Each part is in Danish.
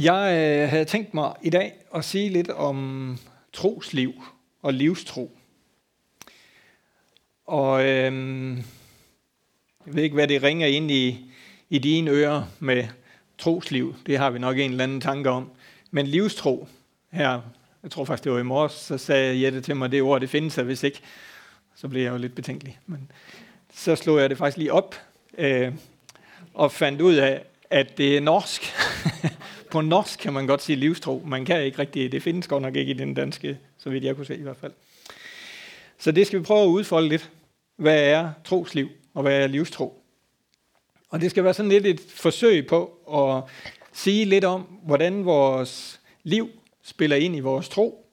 Jeg øh, havde tænkt mig i dag at sige lidt om trosliv og livstro. Og øh, jeg ved ikke, hvad det ringer ind i, i dine ører med trosliv. Det har vi nok en eller anden tanke om. Men livstro, her, jeg tror faktisk det var i morges, så sagde Jette til mig, det ord, det findes, og hvis ikke, så blev jeg jo lidt betænkelig. Men så slog jeg det faktisk lige op, øh, og fandt ud af, at det er norsk. på norsk kan man godt sige livstro. Man kan ikke rigtig, det findes godt nok ikke i den danske, så vidt jeg kunne se i hvert fald. Så det skal vi prøve at udfolde lidt. Hvad er trosliv, og hvad er livstro? Og det skal være sådan lidt et forsøg på at sige lidt om, hvordan vores liv spiller ind i vores tro,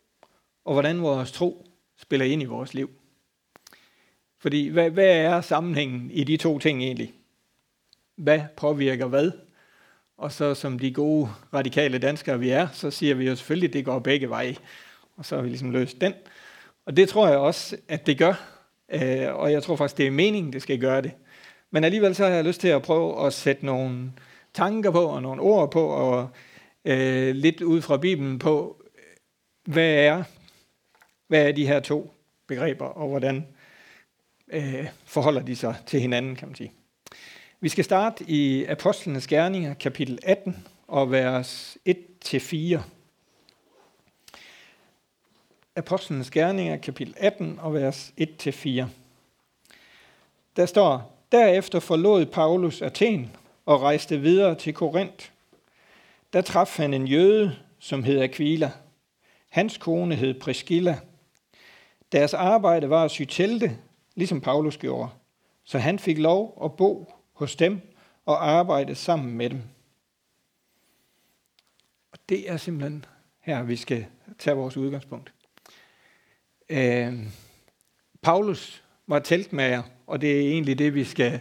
og hvordan vores tro spiller ind i vores liv. Fordi hvad, hvad er sammenhængen i de to ting egentlig? Hvad påvirker hvad? Og så som de gode radikale danskere vi er, så siger vi jo selvfølgelig, at det går begge veje. Og så har vi ligesom løst den. Og det tror jeg også, at det gør. Øh, og jeg tror faktisk, det er meningen, det skal gøre det. Men alligevel så har jeg lyst til at prøve at sætte nogle tanker på, og nogle ord på, og øh, lidt ud fra Bibelen på, hvad er, hvad er de her to begreber, og hvordan øh, forholder de sig til hinanden, kan man sige. Vi skal starte i Apostlenes Gerninger, kapitel 18, og vers 1-4. Apostlenes Gerninger, kapitel 18, og vers 1-4. Der står, Derefter forlod Paulus Athen og rejste videre til Korinth. Der traf han en jøde, som hed Aquila. Hans kone hed Priscilla. Deres arbejde var at sy telte, ligesom Paulus gjorde. Så han fik lov at bo hos dem og arbejde sammen med dem. Og det er simpelthen her, vi skal tage vores udgangspunkt. Øh, Paulus var teltmager, og det er egentlig det, vi skal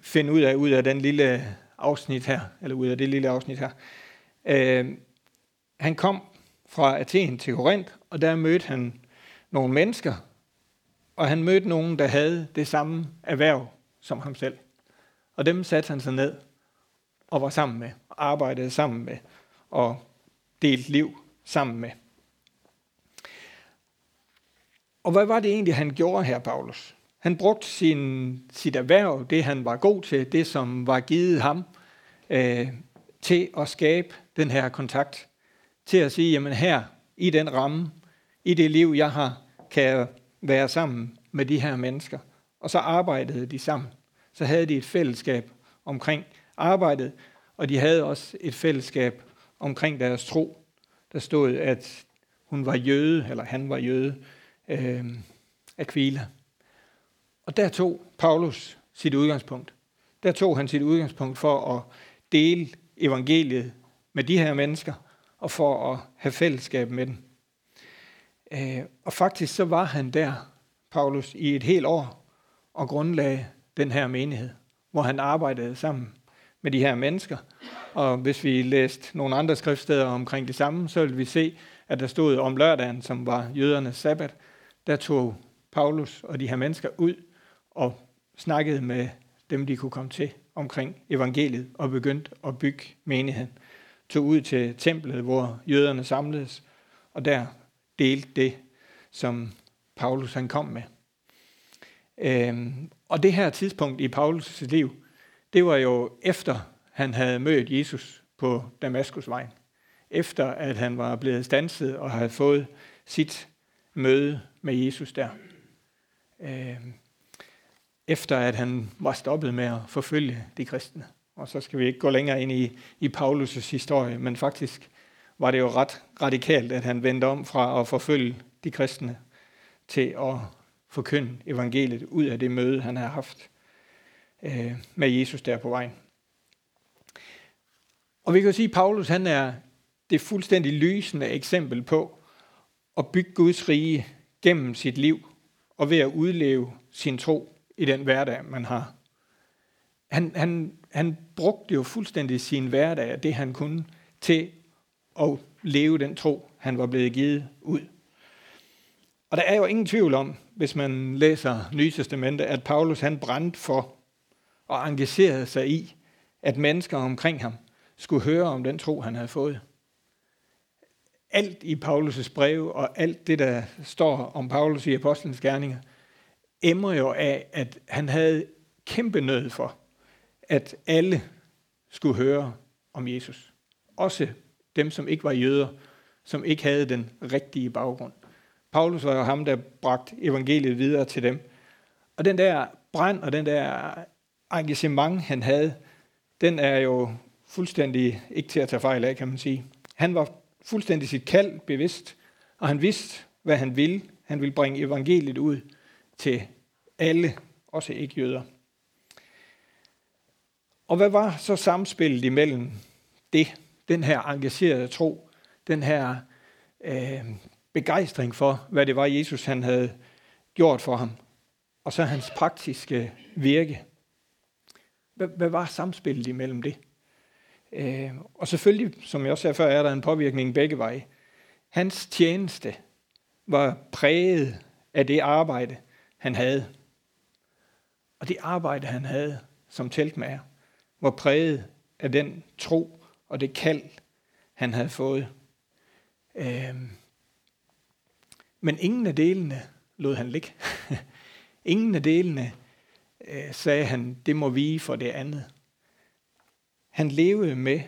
finde ud af, ud af den lille afsnit her, eller ud af det lille afsnit her. Øh, han kom fra Athen til Korinth, og der mødte han nogle mennesker, og han mødte nogen, der havde det samme erhverv som ham selv. Og dem satte han sig ned og var sammen med, og arbejdede sammen med, og delte liv sammen med. Og hvad var det egentlig, han gjorde her, Paulus? Han brugte sin, sit erhverv, det han var god til, det som var givet ham, øh, til at skabe den her kontakt. Til at sige, jamen her, i den ramme, i det liv, jeg har, kan jeg være sammen med de her mennesker. Og så arbejdede de sammen. Så havde de et fællesskab omkring arbejdet, og de havde også et fællesskab omkring deres tro. Der stod, at hun var jøde, eller han var jøde, øh, Aquila. Og der tog Paulus sit udgangspunkt. Der tog han sit udgangspunkt for at dele evangeliet med de her mennesker, og for at have fællesskab med dem. Øh, og faktisk så var han der, Paulus, i et helt år, og grundlagde den her menighed, hvor han arbejdede sammen med de her mennesker. Og hvis vi læste nogle andre skriftsteder omkring det samme, så vil vi se, at der stod om lørdagen, som var jødernes sabbat, der tog Paulus og de her mennesker ud og snakkede med dem, de kunne komme til omkring evangeliet og begyndte at bygge menigheden. Tog ud til templet, hvor jøderne samledes, og der delte det, som Paulus han kom med. Øhm, og det her tidspunkt i Paulus' liv, det var jo efter han havde mødt Jesus på Damaskusvejen. Efter at han var blevet stanset og havde fået sit møde med Jesus der. Øhm, efter at han var stoppet med at forfølge de kristne. Og så skal vi ikke gå længere ind i, i Paulus' historie, men faktisk var det jo ret radikalt, at han vendte om fra at forfølge de kristne til at forkynde evangeliet ud af det møde, han har haft øh, med Jesus der på vejen. Og vi kan sige, at Paulus han er det fuldstændig lysende eksempel på at bygge Guds rige gennem sit liv og ved at udleve sin tro i den hverdag, man har. Han, han, han brugte jo fuldstændig sin hverdag, det han kunne, til at leve den tro, han var blevet givet ud. Og der er jo ingen tvivl om, hvis man læser Nye Testamente, at Paulus han brændte for og engagerede sig i, at mennesker omkring ham skulle høre om den tro, han havde fået. Alt i Paulus' breve og alt det, der står om Paulus i Apostlenes Gerninger, emmer jo af, at han havde kæmpe nød for, at alle skulle høre om Jesus. Også dem, som ikke var jøder, som ikke havde den rigtige baggrund. Paulus var jo ham, der bragte evangeliet videre til dem. Og den der brand og den der engagement, han havde, den er jo fuldstændig ikke til at tage fejl af, kan man sige. Han var fuldstændig sit kald bevidst, og han vidste, hvad han ville. Han ville bringe evangeliet ud til alle, også ikke jøder. Og hvad var så samspillet imellem det, den her engagerede tro, den her øh, begejstring for, hvad det var, Jesus han havde gjort for ham, og så hans praktiske virke. Hvad, var samspillet imellem det? Øh, og selvfølgelig, som jeg også sagde før, er der en påvirkning begge veje. Hans tjeneste var præget af det arbejde, han havde. Og det arbejde, han havde som teltmager, var præget af den tro og det kald, han havde fået. Øhm, men ingen af delene lod han ligge. ingen af delene øh, sagde han, det må vi for det andet. Han levede med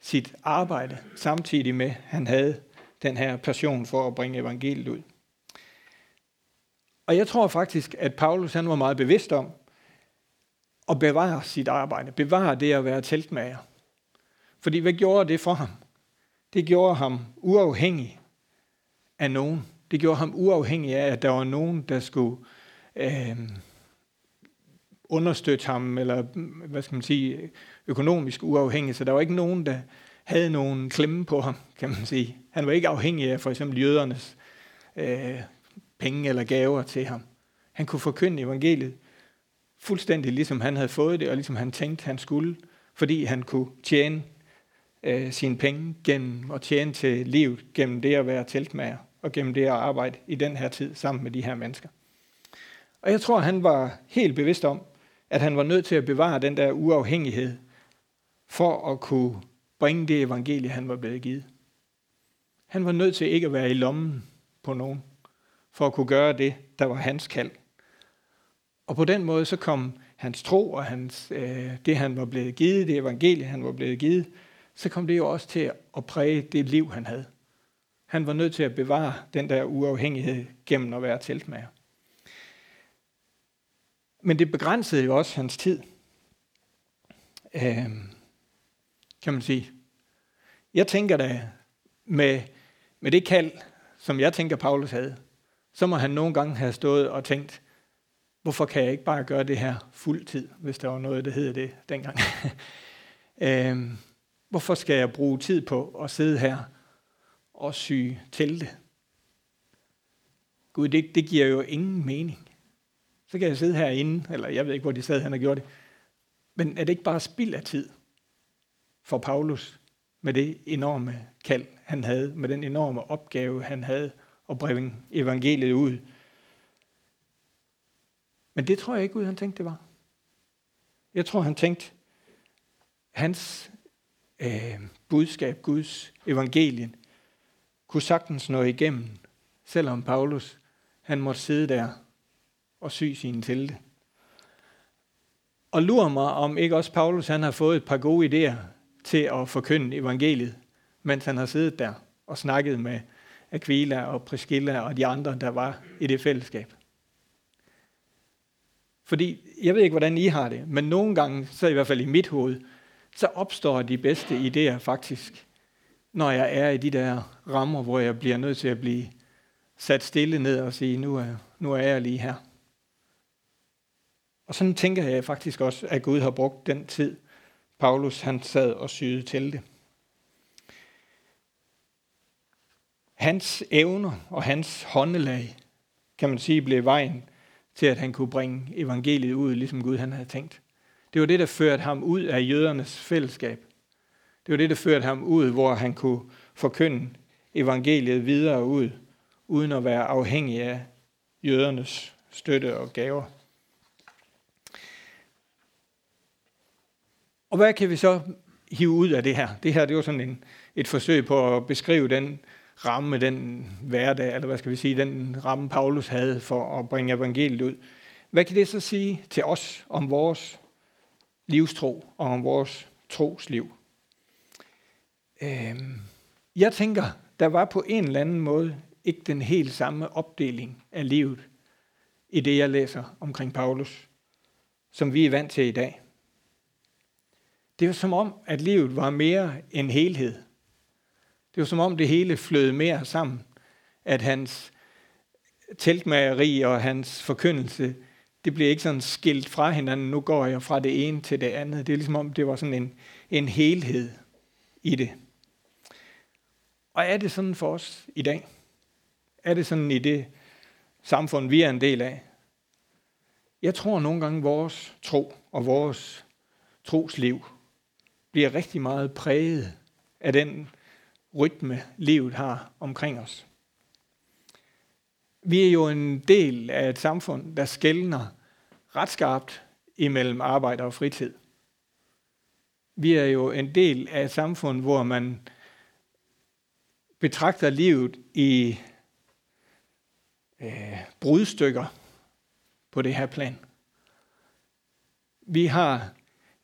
sit arbejde, samtidig med, at han havde den her passion for at bringe evangeliet ud. Og jeg tror faktisk, at Paulus han var meget bevidst om at bevare sit arbejde, bevare det at være teltmager. Fordi hvad gjorde det for ham? Det gjorde ham uafhængig af nogen. Det gjorde ham uafhængig af, at der var nogen, der skulle øh, understøtte ham, eller hvad skal man sige, økonomisk uafhængig. Så der var ikke nogen, der havde nogen klemme på ham, kan man sige. Han var ikke afhængig af for eksempel jødernes øh, penge eller gaver til ham. Han kunne forkynde evangeliet fuldstændig ligesom han havde fået det, og ligesom han tænkte, han skulle, fordi han kunne tjene øh, sine penge gennem og tjene til livet gennem det at være teltmager og gennem det at arbejde i den her tid sammen med de her mennesker. Og jeg tror, han var helt bevidst om, at han var nødt til at bevare den der uafhængighed for at kunne bringe det evangelie, han var blevet givet. Han var nødt til ikke at være i lommen på nogen, for at kunne gøre det, der var hans kald. Og på den måde så kom hans tro og hans, øh, det, han var blevet givet, det evangelie, han var blevet givet, så kom det jo også til at præge det liv, han havde. Han var nødt til at bevare den der uafhængighed gennem at være teltmager. Men det begrænsede jo også hans tid. Øh, kan man sige. Jeg tænker da, med, med det kald, som jeg tænker, Paulus havde, så må han nogle gange have stået og tænkt, hvorfor kan jeg ikke bare gøre det her fuld tid, hvis der var noget, der hed det dengang. øhm, hvorfor skal jeg bruge tid på at sidde her og sy telte? Gud, det, det giver jo ingen mening. Så kan jeg sidde herinde, eller jeg ved ikke, hvor de sad, han har gjort det. Men er det ikke bare spild af tid for Paulus med det enorme kald, han havde, med den enorme opgave, han havde at bringe evangeliet ud? Men det tror jeg ikke Gud, han tænkte, det var. Jeg tror, han tænkte, hans øh, budskab, Guds evangelien, kunne sagtens nå igennem, selvom Paulus han måtte sidde der og sy sine telte. Og lurer mig, om ikke også Paulus han har fået et par gode idéer til at forkynde evangeliet, mens han har siddet der og snakket med Aquila og Priscilla og de andre, der var i det fællesskab. Fordi, jeg ved ikke, hvordan I har det, men nogle gange, så i hvert fald i mit hoved, så opstår de bedste idéer faktisk, når jeg er i de der rammer, hvor jeg bliver nødt til at blive sat stille ned og sige, nu er, nu er jeg lige her. Og sådan tænker jeg faktisk også, at Gud har brugt den tid, Paulus han sad og syede til det. Hans evner og hans håndelag, kan man sige, blev vejen til, at han kunne bringe evangeliet ud, ligesom Gud han havde tænkt. Det var det, der førte ham ud af jødernes fællesskab. Det var det, der førte ham ud, hvor han kunne forkynde evangeliet videre ud, uden at være afhængig af jødernes støtte og gaver. Og hvad kan vi så hive ud af det her. Det her det var sådan en, et forsøg på at beskrive den ramme, den hverdag, eller hvad skal vi sige, den ramme Paulus havde for at bringe evangeliet ud. Hvad kan det så sige til os om vores livstro og om vores trosliv? Øh, jeg tænker, der var på en eller anden måde ikke den helt samme opdeling af livet i det, jeg læser omkring Paulus, som vi er vant til i dag. Det var som om, at livet var mere en helhed. Det var som om, det hele flød mere sammen. At hans teltmageri og hans forkyndelse, det blev ikke sådan skilt fra hinanden. Nu går jeg fra det ene til det andet. Det er ligesom om, det var sådan en, en helhed i det. Og er det sådan for os i dag? Er det sådan i det samfund, vi er en del af? Jeg tror nogle gange, vores tro og vores trosliv bliver rigtig meget præget af den rytme, livet har omkring os. Vi er jo en del af et samfund, der skældner ret skarpt imellem arbejde og fritid. Vi er jo en del af et samfund, hvor man betragter livet i øh, brudstykker på det her plan. Vi har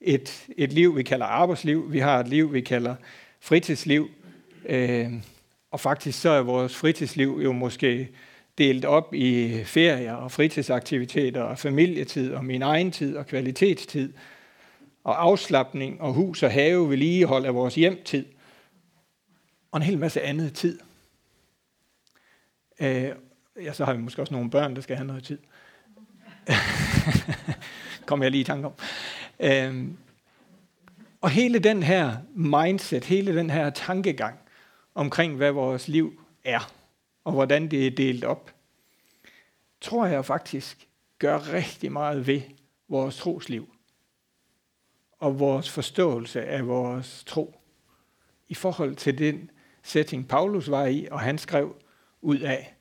et, et liv, vi kalder arbejdsliv. Vi har et liv, vi kalder fritidsliv. Øh, og faktisk så er vores fritidsliv jo måske delt op i ferier og fritidsaktiviteter og familietid og min egen tid og kvalitetstid og afslappning og hus og have, vedligehold af vores hjemtid og en hel masse andet tid. Øh, ja, så har vi måske også nogle børn, der skal have noget tid. Kommer jeg lige i tanke om. Øh, og hele den her mindset, hele den her tankegang omkring, hvad vores liv er, og hvordan det er delt op, tror jeg faktisk gør rigtig meget ved vores trosliv og vores forståelse af vores tro i forhold til den setting, Paulus var i, og han skrev ud af,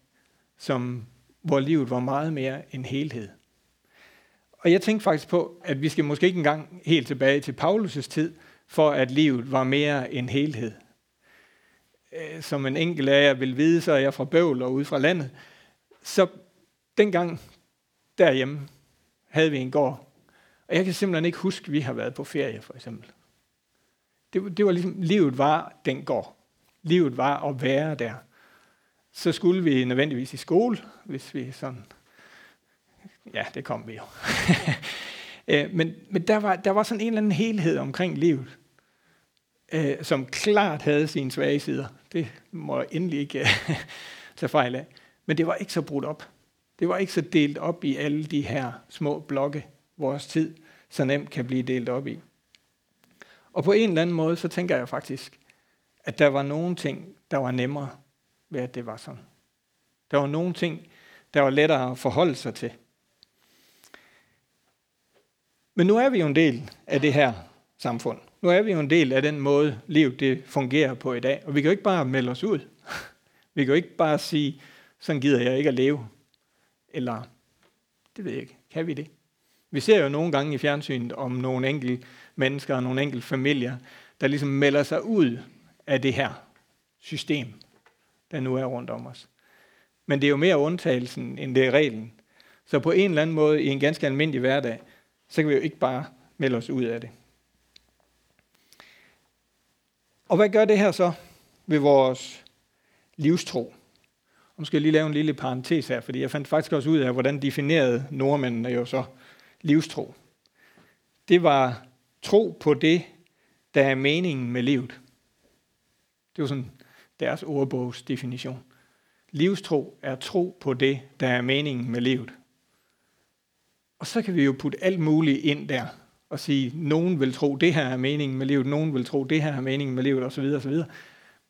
som, hvor livet var meget mere en helhed. Og jeg tænkte faktisk på, at vi skal måske ikke engang helt tilbage til Paulus' tid, for at livet var mere en helhed. Øh, som en enkelt af jer vil vide, så er jeg fra Bøvl og ude fra landet. Så dengang derhjemme havde vi en gård. Og jeg kan simpelthen ikke huske, at vi har været på ferie, for eksempel. Det, det var ligesom, livet var den gård. Livet var at være der. Så skulle vi nødvendigvis i skole, hvis vi sådan Ja, det kom vi jo. Øh, men men der, var, der var sådan en eller anden helhed omkring livet, øh, som klart havde sine svage sider. Det må jeg endelig ikke øh, tage fejl af. Men det var ikke så brudt op. Det var ikke så delt op i alle de her små blokke, vores tid så nemt kan blive delt op i. Og på en eller anden måde, så tænker jeg faktisk, at der var nogle ting, der var nemmere ved, at det var sådan. Der var nogle ting, der var lettere at forholde sig til. Men nu er vi jo en del af det her samfund. Nu er vi jo en del af den måde, livet det fungerer på i dag. Og vi kan jo ikke bare melde os ud. Vi kan jo ikke bare sige, sådan gider jeg ikke at leve. Eller, det ved jeg ikke, kan vi det? Vi ser jo nogle gange i fjernsynet om nogle enkelte mennesker og nogle enkelte familier, der ligesom melder sig ud af det her system, der nu er rundt om os. Men det er jo mere undtagelsen, end det er reglen. Så på en eller anden måde, i en ganske almindelig hverdag, så kan vi jo ikke bare melde os ud af det. Og hvad gør det her så ved vores livstro? Og nu skal jeg lige lave en lille parentes her, fordi jeg fandt faktisk også ud af, hvordan definerede nordmændene jo så livstro. Det var tro på det, der er meningen med livet. Det var sådan deres ordbogs definition. Livstro er tro på det, der er meningen med livet. Og så kan vi jo putte alt muligt ind der og sige, nogen vil tro, det her er meningen med livet, nogen vil tro, det her er meningen med livet, osv. osv.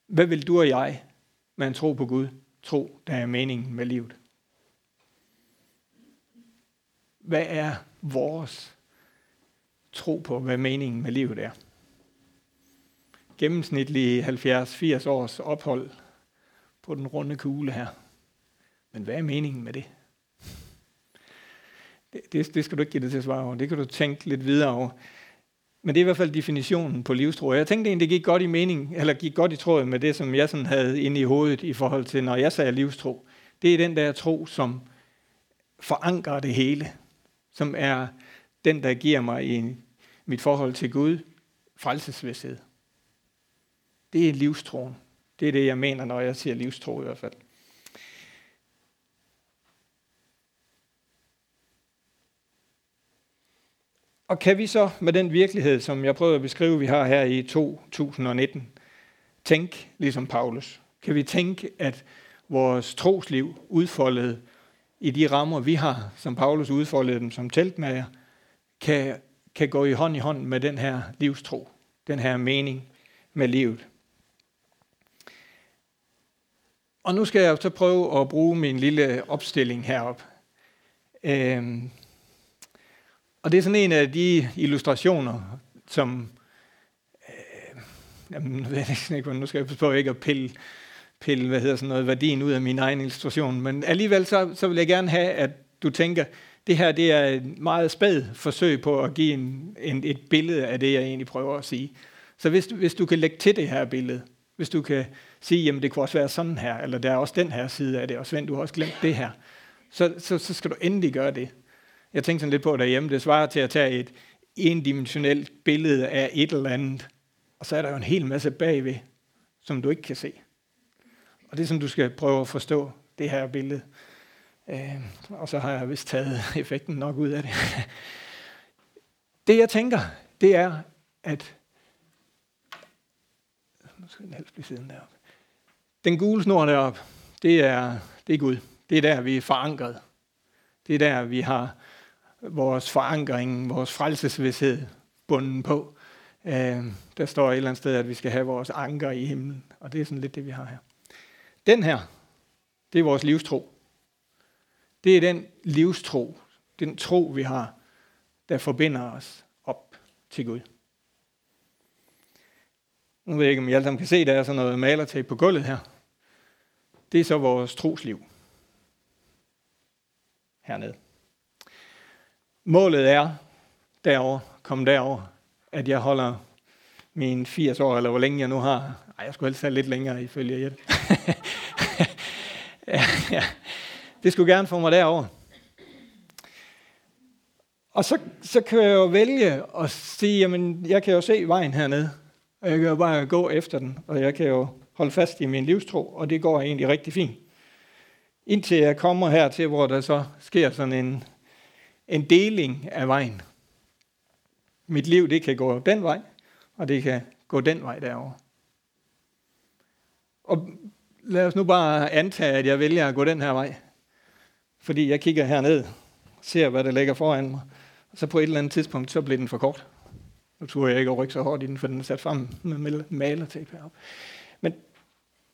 Hvad vil du og jeg med en tro på Gud tro, der er meningen med livet? Hvad er vores tro på, hvad meningen med livet er? Gennemsnitlige 70-80 års ophold på den runde kugle her. Men hvad er meningen med det? Det, det, det skal du ikke give dig til at svare over. Det kan du tænke lidt videre over. Men det er i hvert fald definitionen på livstro. Jeg tænkte egentlig, det gik godt i mening, eller gik godt i tråd med det, som jeg sådan havde inde i hovedet i forhold til, når jeg sagde livstro. Det er den der tro, som forankrer det hele. Som er den, der giver mig i mit forhold til Gud frelsesvidshed. Det er livstroen. Det er det, jeg mener, når jeg siger livstro i hvert fald. Og kan vi så med den virkelighed, som jeg prøver at beskrive, vi har her i 2019, tænke ligesom Paulus? Kan vi tænke, at vores trosliv udfoldet i de rammer, vi har, som Paulus udfoldede dem som teltmager, kan, kan gå i hånd i hånd med den her livstro, den her mening med livet? Og nu skal jeg så prøve at bruge min lille opstilling herop. Øhm, og det er sådan en af de illustrationer, som... Øh, jamen, jeg ved ikke, nu skal jeg prøve ikke at pille, pille hvad hedder sådan noget, værdien ud af min egen illustration, men alligevel så, så vil jeg gerne have, at du tænker, det her det er et meget spæd forsøg på at give en, en, et billede af det, jeg egentlig prøver at sige. Så hvis, hvis du kan lægge til det her billede, hvis du kan sige, jamen det kunne også være sådan her, eller der er også den her side af det, og Svend, du har også glemt det her, så, så, så skal du endelig gøre det. Jeg tænkte sådan lidt på derhjemme, det svarer til at tage et endimensionelt billede af et eller andet, og så er der jo en hel masse bagved, som du ikke kan se. Og det er som du skal prøve at forstå, det her billede. Øh, og så har jeg vist taget effekten nok ud af det. Det jeg tænker, det er, at nu skal den helst blive siden deroppe. Den gule snor deroppe, det er, det er Gud. Det er der, vi er forankret. Det er der, vi har vores forankring, vores frelsesvidshed bunden på. Øh, der står et eller andet sted, at vi skal have vores anker i himlen, og det er sådan lidt det, vi har her. Den her, det er vores livstro. Det er den livstro, den tro, vi har, der forbinder os op til Gud. Nu ved jeg ikke, om I alle sammen kan se, der er sådan noget malertape på gulvet her. Det er så vores trosliv. Hernede. Målet er derover, kom derover, at jeg holder min 80 år, eller hvor længe jeg nu har. Ej, jeg skulle helst have lidt længere ifølge Jette. ja, ja. Det skulle gerne få mig derover. Og så, så kan jeg jo vælge at sige, jamen, jeg kan jo se vejen hernede, og jeg kan jo bare gå efter den, og jeg kan jo holde fast i min livstro, og det går egentlig rigtig fint. Indtil jeg kommer her til, hvor der så sker sådan en en deling af vejen. Mit liv, det kan gå den vej, og det kan gå den vej derover. Og lad os nu bare antage, at jeg vælger at gå den her vej. Fordi jeg kigger herned, ser hvad der ligger foran mig, og så på et eller andet tidspunkt, så bliver den for kort. Nu tror jeg ikke at rykke så hårdt i den, for den er sat frem med malertape heroppe.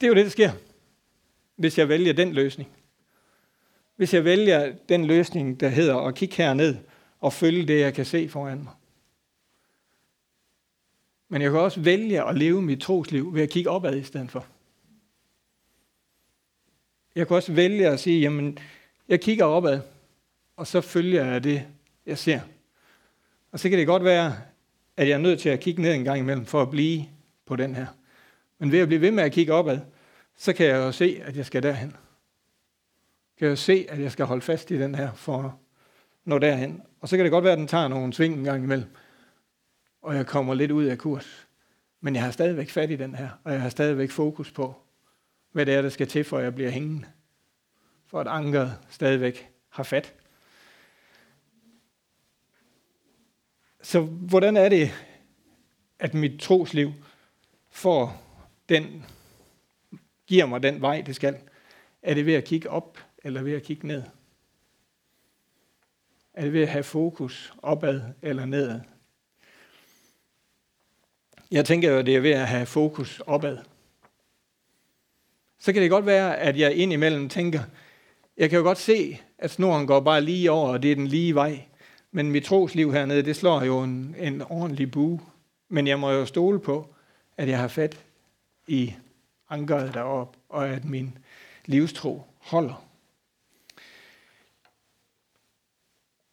Det er jo det, der sker, hvis jeg vælger den løsning. Hvis jeg vælger den løsning, der hedder at kigge herned og følge det, jeg kan se foran mig. Men jeg kan også vælge at leve mit trosliv ved at kigge opad i stedet for. Jeg kan også vælge at sige, jamen, jeg kigger opad, og så følger jeg det, jeg ser. Og så kan det godt være, at jeg er nødt til at kigge ned en gang imellem, for at blive på den her. Men ved at blive ved med at kigge opad, så kan jeg jo se, at jeg skal derhen kan jeg se, at jeg skal holde fast i den her for at nå derhen. Og så kan det godt være, at den tager nogle sving en gang imellem, og jeg kommer lidt ud af kurs. Men jeg har stadigvæk fat i den her, og jeg har stadigvæk fokus på, hvad det er, der skal til, for at jeg bliver hængende. For at ankeret stadigvæk har fat. Så hvordan er det, at mit trosliv får den, giver mig den vej, det skal? Er det ved at kigge op eller ved at kigge ned? Er det ved at have fokus opad eller nedad? Jeg tænker jo, at det er ved at have fokus opad. Så kan det godt være, at jeg indimellem tænker, jeg kan jo godt se, at snoren går bare lige over, og det er den lige vej. Men mit trosliv hernede, det slår jo en, en ordentlig bue. Men jeg må jo stole på, at jeg har fat i ankeret derop, og at min livstro holder.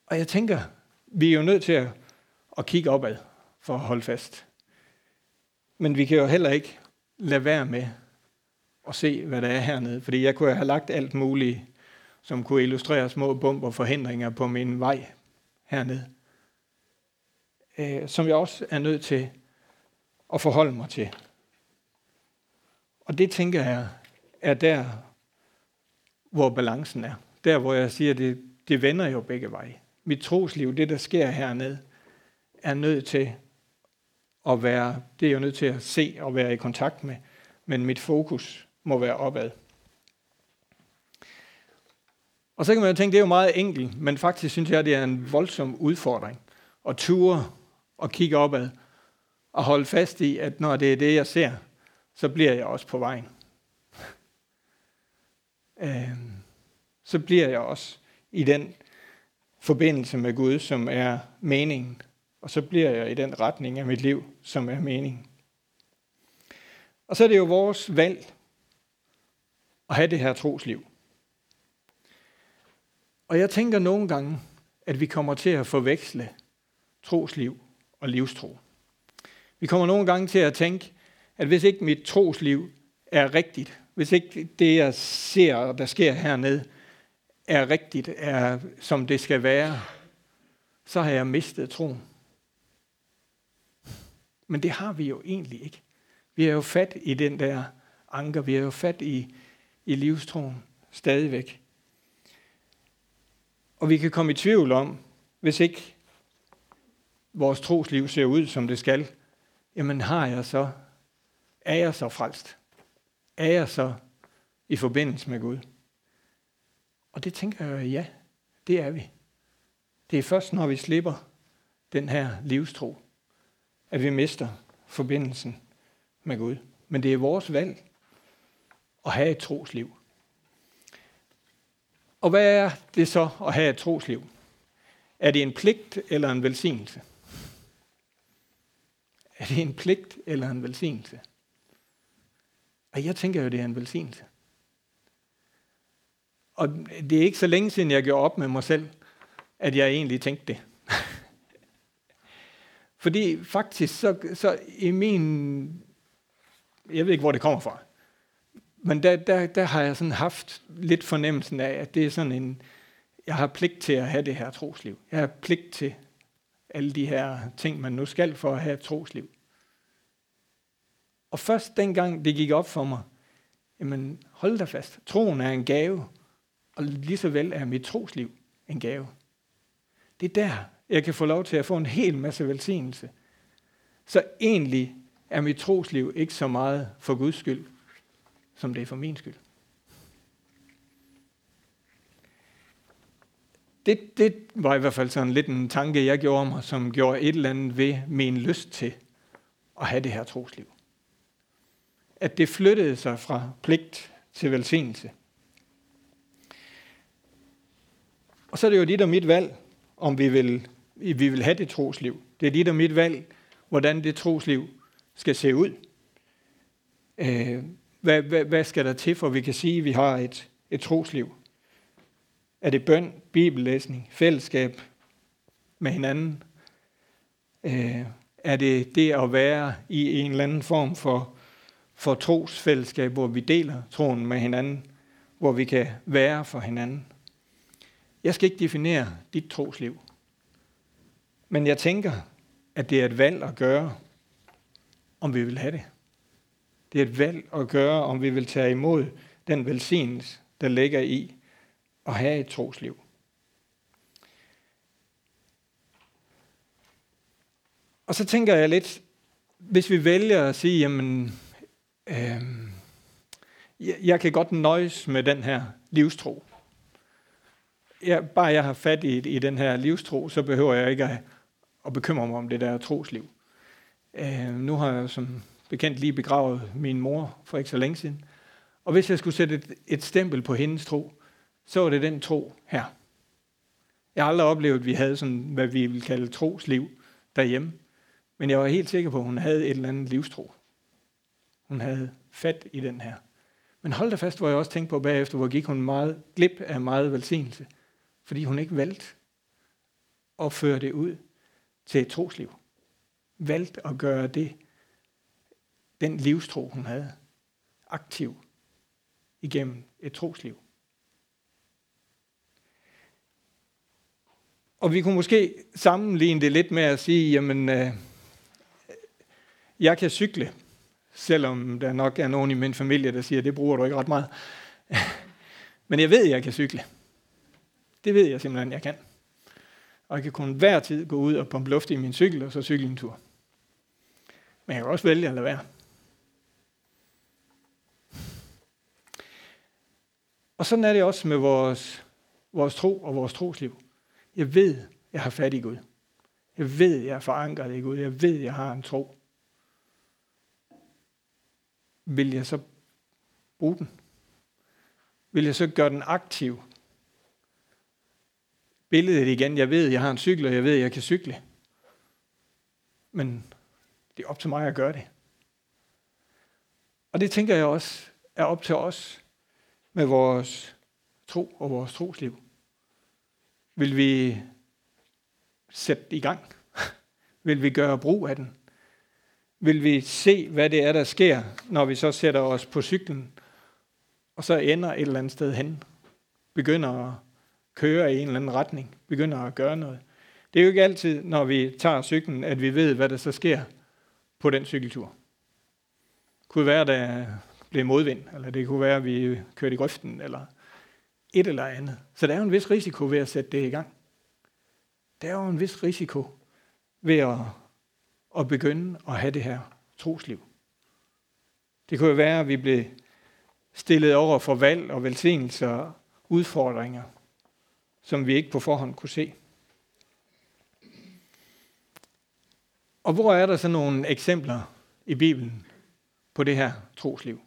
Og jeg tænker, vi er jo nødt til at, at kigge opad, for at holde fast. Men vi kan jo heller ikke lade være med at se, hvad der er hernede. Fordi jeg kunne have lagt alt muligt, som kunne illustrere små bump og forhindringer på min vej hernede. Øh, som jeg også er nødt til at forholde mig til. Og det tænker jeg er der, hvor balancen er. Der, hvor jeg siger, det, det vender jo begge veje. Mit trosliv, det der sker hernede, er nødt til at være, det er jo nødt til at se og være i kontakt med, men mit fokus må være opad. Og så kan man jo tænke, det er jo meget enkelt, men faktisk synes jeg, det er en voldsom udfordring at ture og kigge opad og holde fast i, at når det er det, jeg ser, så bliver jeg også på vejen. Øhm, så bliver jeg også i den forbindelse med Gud, som er meningen. Og så bliver jeg i den retning af mit liv, som er meningen. Og så er det jo vores valg at have det her trosliv. Og jeg tænker nogle gange, at vi kommer til at forveksle trosliv og livstro. Vi kommer nogle gange til at tænke, at hvis ikke mit trosliv er rigtigt, hvis ikke det, jeg ser, der sker hernede, er rigtigt, er som det skal være, så har jeg mistet troen. Men det har vi jo egentlig ikke. Vi er jo fat i den der anker, vi er jo fat i, i livstroen stadigvæk. Og vi kan komme i tvivl om, hvis ikke vores trosliv ser ud, som det skal, jamen har jeg så, er jeg så frelst? Er jeg så i forbindelse med Gud? Og det tænker jeg, ja, det er vi. Det er først, når vi slipper den her livstro, at vi mister forbindelsen med Gud. Men det er vores valg at have et trosliv. Og hvad er det så at have et trosliv? Er det en pligt eller en velsignelse? Er det en pligt eller en velsignelse? Og jeg tænker jo, det er en velsignelse. Og det er ikke så længe siden, jeg gjorde op med mig selv, at jeg egentlig tænkte det. Fordi faktisk, så, så i min... Jeg ved ikke, hvor det kommer fra. Men der, der, der har jeg sådan haft lidt fornemmelsen af, at det er sådan en... Jeg har pligt til at have det her trosliv. Jeg har pligt til alle de her ting, man nu skal for at have et trosliv. Og først dengang det gik op for mig, jamen hold da fast, troen er en gave, og lige så vel er mit trosliv en gave. Det er der, jeg kan få lov til at få en hel masse velsignelse. Så egentlig er mit trosliv ikke så meget for Guds skyld, som det er for min skyld. Det, det var i hvert fald sådan lidt en tanke, jeg gjorde mig, som gjorde et eller andet ved min lyst til at have det her trosliv. At det flyttede sig fra pligt til velsignelse. Og så er det jo dit og mit valg, om vi vil, vi vil have det trosliv. Det er dit og mit valg, hvordan det trosliv skal se ud. Øh, hvad, hvad, hvad skal der til, for vi kan sige, at vi har et, et trosliv? Er det bøn, bibellæsning, fællesskab med hinanden? Øh, er det det at være i en eller anden form for, for trosfællesskab, hvor vi deler troen med hinanden, hvor vi kan være for hinanden? Jeg skal ikke definere dit trosliv. Men jeg tænker, at det er et valg at gøre, om vi vil have det. Det er et valg at gøre, om vi vil tage imod den velsignelse, der ligger i at have et trosliv. Og så tænker jeg lidt, hvis vi vælger at sige, jamen, øh, jeg kan godt nøjes med den her livstro jeg, bare jeg har fat i, i den her livstro, så behøver jeg ikke at, at bekymre mig om det der trosliv. Øh, nu har jeg som bekendt lige begravet min mor for ikke så længe siden. Og hvis jeg skulle sætte et, et stempel på hendes tro, så var det den tro her. Jeg har aldrig oplevet, at vi havde sådan, hvad vi vil kalde trosliv derhjemme. Men jeg var helt sikker på, at hun havde et eller andet livstro. Hun havde fat i den her. Men hold da fast, hvor jeg også tænkte på bagefter, hvor gik hun meget glip af meget velsignelse fordi hun ikke valgte at føre det ud til et trosliv. valgte at gøre det, den livstro, hun havde, aktiv igennem et trosliv. Og vi kunne måske sammenligne det lidt med at sige, jamen, øh, jeg kan cykle, selvom der nok er nogen i min familie, der siger, det bruger du ikke ret meget. Men jeg ved, at jeg kan cykle. Det ved jeg simpelthen, jeg kan. Og jeg kan kun hver tid gå ud og pumpe luft i min cykel, og så cykle en tur. Men jeg kan også vælge at lade være. Og sådan er det også med vores, vores tro og vores trosliv. Jeg ved, jeg har fat i Gud. Jeg ved, jeg er forankret i Gud. Jeg ved, jeg har en tro. Vil jeg så bruge den? Vil jeg så gøre den aktiv? Billedet igen. Jeg ved, jeg har en cykel, og jeg ved, jeg kan cykle. Men det er op til mig at gøre det. Og det tænker jeg også er op til os med vores tro og vores trosliv. Vil vi sætte i gang? Vil vi gøre brug af den? Vil vi se, hvad det er, der sker, når vi så sætter os på cyklen, og så ender et eller andet sted hen? Begynder at køre i en eller anden retning? Begynder at gøre noget? Det er jo ikke altid, når vi tager cyklen, at vi ved, hvad der så sker på den cykeltur. Det kunne være, der blev modvind, eller det kunne være, at vi kørte i grøften, eller et eller andet. Så der er jo en vis risiko ved at sætte det i gang. Der er jo en vis risiko ved at, at begynde at have det her trosliv. Det kunne jo være, at vi blev stillet over for valg og velsignelser og udfordringer, som vi ikke på forhånd kunne se. Og hvor er der så nogle eksempler i Bibelen på det her trosliv?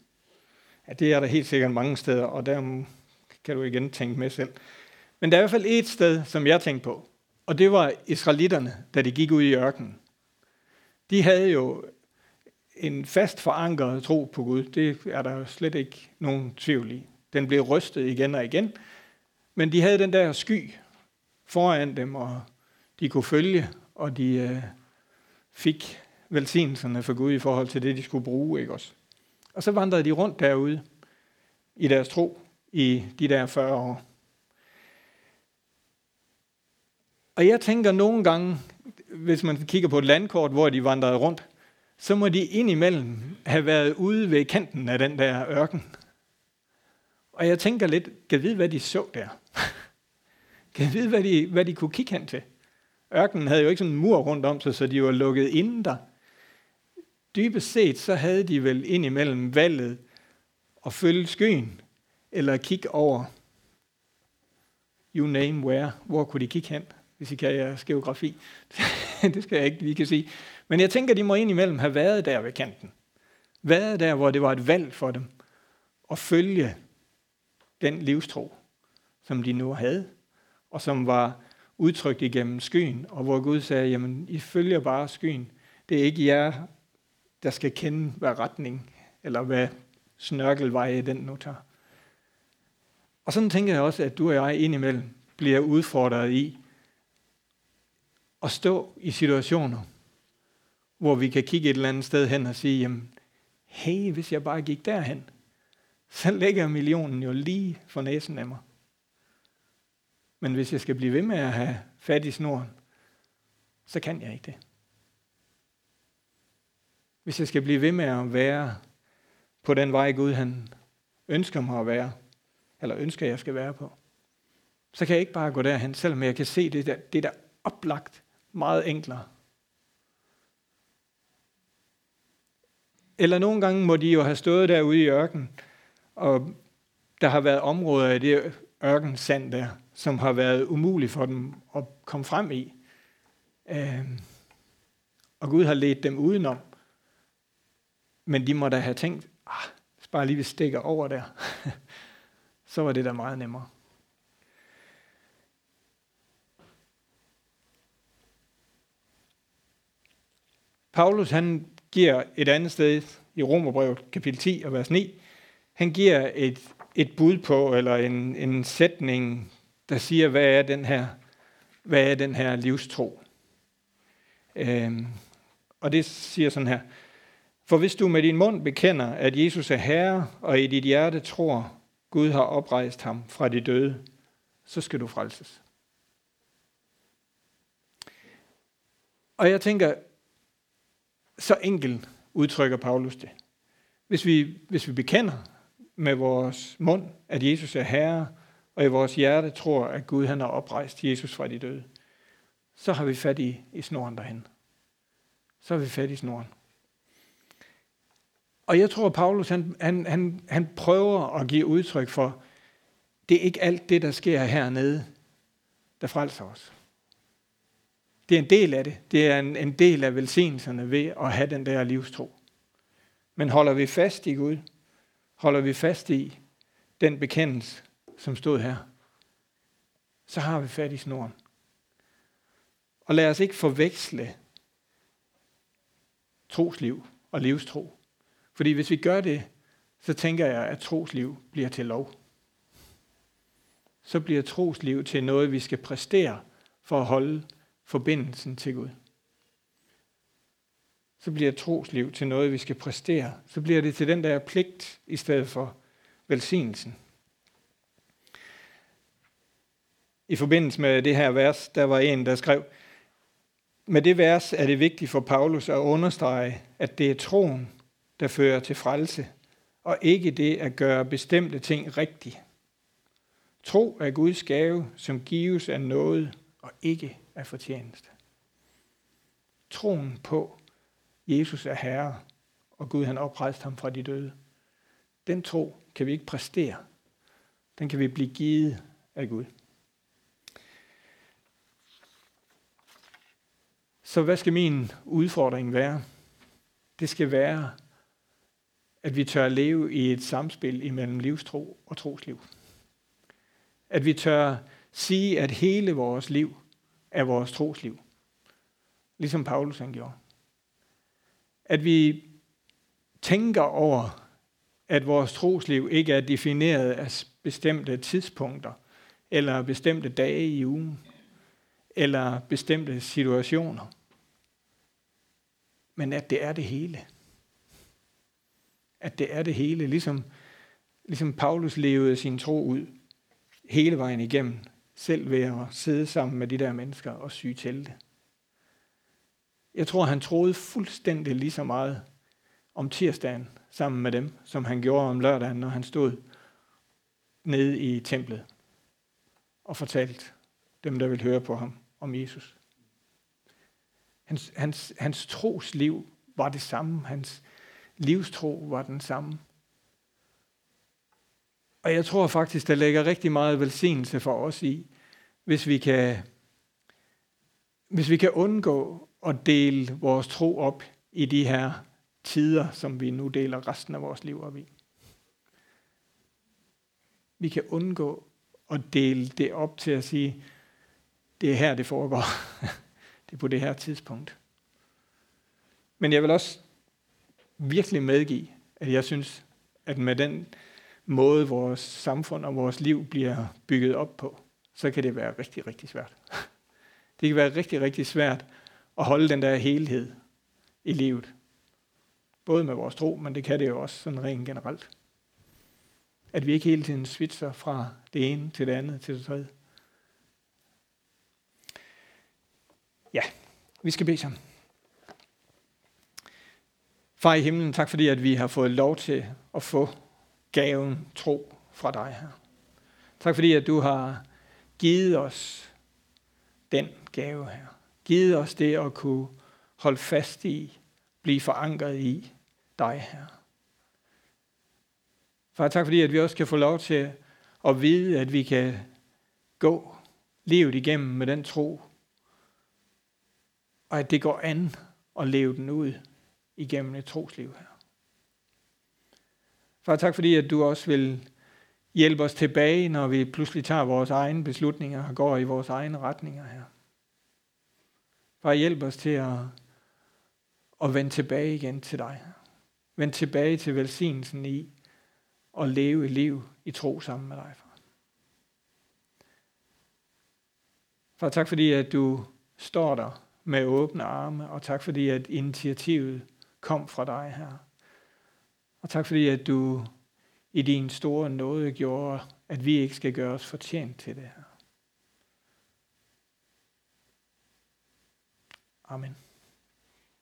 Ja, det er der helt sikkert mange steder, og der kan du igen tænke med selv. Men der er i hvert fald et sted, som jeg tænkte på, og det var israelitterne, da de gik ud i ørkenen. De havde jo en fast forankret tro på Gud. Det er der slet ikke nogen tvivl i. Den blev rystet igen og igen. Men de havde den der sky foran dem, og de kunne følge, og de øh, fik velsignelserne for Gud i forhold til det, de skulle bruge. Ikke også? Og så vandrede de rundt derude i deres tro i de der 40 år. Og jeg tænker nogle gange, hvis man kigger på et landkort, hvor de vandrede rundt, så må de indimellem have været ude ved kanten af den der ørken. Og jeg tænker lidt, kan vide, hvad de så der? kan vide, hvad de, hvad de kunne kigge hen til? Ørkenen havde jo ikke sådan en mur rundt om sig, så de var lukket inden der. Dybest set, så havde de vel indimellem valget at følge skyen, eller kigge over, you name where, hvor kunne de kigge hen, hvis I kan jeres geografi. det skal jeg ikke lige kan sige. Men jeg tænker, de må indimellem have været der ved kanten. Været der, hvor det var et valg for dem at følge den livstro, som de nu havde, og som var udtrykt igennem skyen, og hvor Gud sagde, jamen, I følger bare skyen. Det er ikke jer, der skal kende, hvad retning, eller hvad snørkelveje den nu tager. Og sådan tænker jeg også, at du og jeg indimellem bliver udfordret i at stå i situationer, hvor vi kan kigge et eller andet sted hen og sige, jamen, hey, hvis jeg bare gik derhen, så ligger millionen jo lige for næsen af mig. Men hvis jeg skal blive ved med at have fat i snoren, så kan jeg ikke det. Hvis jeg skal blive ved med at være på den vej, Gud han ønsker mig at være, eller ønsker, jeg skal være på, så kan jeg ikke bare gå derhen, selvom jeg kan se det der, det der oplagt meget enklere. Eller nogle gange må de jo have stået derude i ørken, og der har været områder i det ørkensand der, som har været umuligt for dem at komme frem i. Øh, og Gud har ledt dem udenom. Men de må da have tænkt, ah, bare lige vi stikker over der, så var det da meget nemmere. Paulus han giver et andet sted i Romerbrevet kapitel 10 og vers 9, han giver et, et bud på, eller en, en sætning, der siger, hvad er den her, hvad er den her livstro? Øhm, Og det siger sådan her. For hvis du med din mund bekender, at Jesus er Herre, og i dit hjerte tror, Gud har oprejst ham fra de døde, så skal du frelses. Og jeg tænker, så enkelt udtrykker Paulus det. Hvis vi, hvis vi bekender med vores mund, at Jesus er Herre, og i vores hjerte tror, at Gud han har oprejst Jesus fra de døde, så har vi fat i, i snoren derhen. Så har vi fat i snoren. Og jeg tror, at Paulus han, han, han, han prøver at give udtryk for, det er ikke alt det, der sker hernede, der frelser os. Det er en del af det. Det er en, en del af velsignelserne ved at have den der livstro. Men holder vi fast i Gud, holder vi fast i den bekendelse, som stod her, så har vi fat i snoren. Og lad os ikke forveksle trosliv og livstro. Fordi hvis vi gør det, så tænker jeg, at trosliv bliver til lov. Så bliver trosliv til noget, vi skal præstere for at holde forbindelsen til Gud. Så bliver trosliv til noget, vi skal præstere. Så bliver det til den der pligt i stedet for velsignelsen. I forbindelse med det her vers, der var en, der skrev, med det vers er det vigtigt for Paulus at understrege, at det er troen, der fører til frelse, og ikke det at gøre bestemte ting rigtigt. Tro er Guds gave, som gives af noget og ikke af fortjeneste. Troen på, Jesus er Herre, og Gud han oprejst ham fra de døde. Den tro kan vi ikke præstere. Den kan vi blive givet af Gud. Så hvad skal min udfordring være? Det skal være, at vi tør leve i et samspil imellem livstro og trosliv. At vi tør sige, at hele vores liv er vores trosliv. Ligesom Paulus han gjorde. At vi tænker over, at vores trosliv ikke er defineret af bestemte tidspunkter, eller bestemte dage i ugen, eller bestemte situationer men at det er det hele. At det er det hele, ligesom, ligesom Paulus levede sin tro ud hele vejen igennem, selv ved at sidde sammen med de der mennesker og syge til det. Jeg tror, han troede fuldstændig lige så meget om tirsdagen sammen med dem, som han gjorde om lørdagen, når han stod nede i templet og fortalte dem, der ville høre på ham, om Jesus. Hans, hans, hans trosliv var det samme. Hans livstro var den samme. Og jeg tror faktisk, der ligger rigtig meget velsignelse for os i, hvis vi kan, hvis vi kan undgå at dele vores tro op i de her tider, som vi nu deler resten af vores liv op i. Vi kan undgå at dele det op til at sige, det er her, det foregår. Det er på det her tidspunkt. Men jeg vil også virkelig medgive, at jeg synes, at med den måde, vores samfund og vores liv bliver bygget op på, så kan det være rigtig, rigtig svært. Det kan være rigtig, rigtig svært at holde den der helhed i livet. Både med vores tro, men det kan det jo også sådan rent generelt. At vi ikke hele tiden switcher fra det ene til det andet til det tredje. Ja, vi skal bede sammen. Far i himlen, tak fordi at vi har fået lov til at få gaven tro fra dig her. Tak fordi at du har givet os den gave her. Givet os det at kunne holde fast i, blive forankret i dig her. Far, tak fordi at vi også kan få lov til at vide, at vi kan gå livet igennem med den tro, og at det går an at leve den ud igennem et trosliv her. Far, tak fordi, at du også vil hjælpe os tilbage, når vi pludselig tager vores egne beslutninger og går i vores egne retninger her. Far, hjælp os til at, at vende tilbage igen til dig. Vend tilbage til velsignelsen i at leve et liv i tro sammen med dig, far. Far, tak fordi, at du står der med åbne arme, og tak fordi, at initiativet kom fra dig her. Og tak fordi, at du i din store nåde gjorde, at vi ikke skal gøre os fortjent til det her. Amen.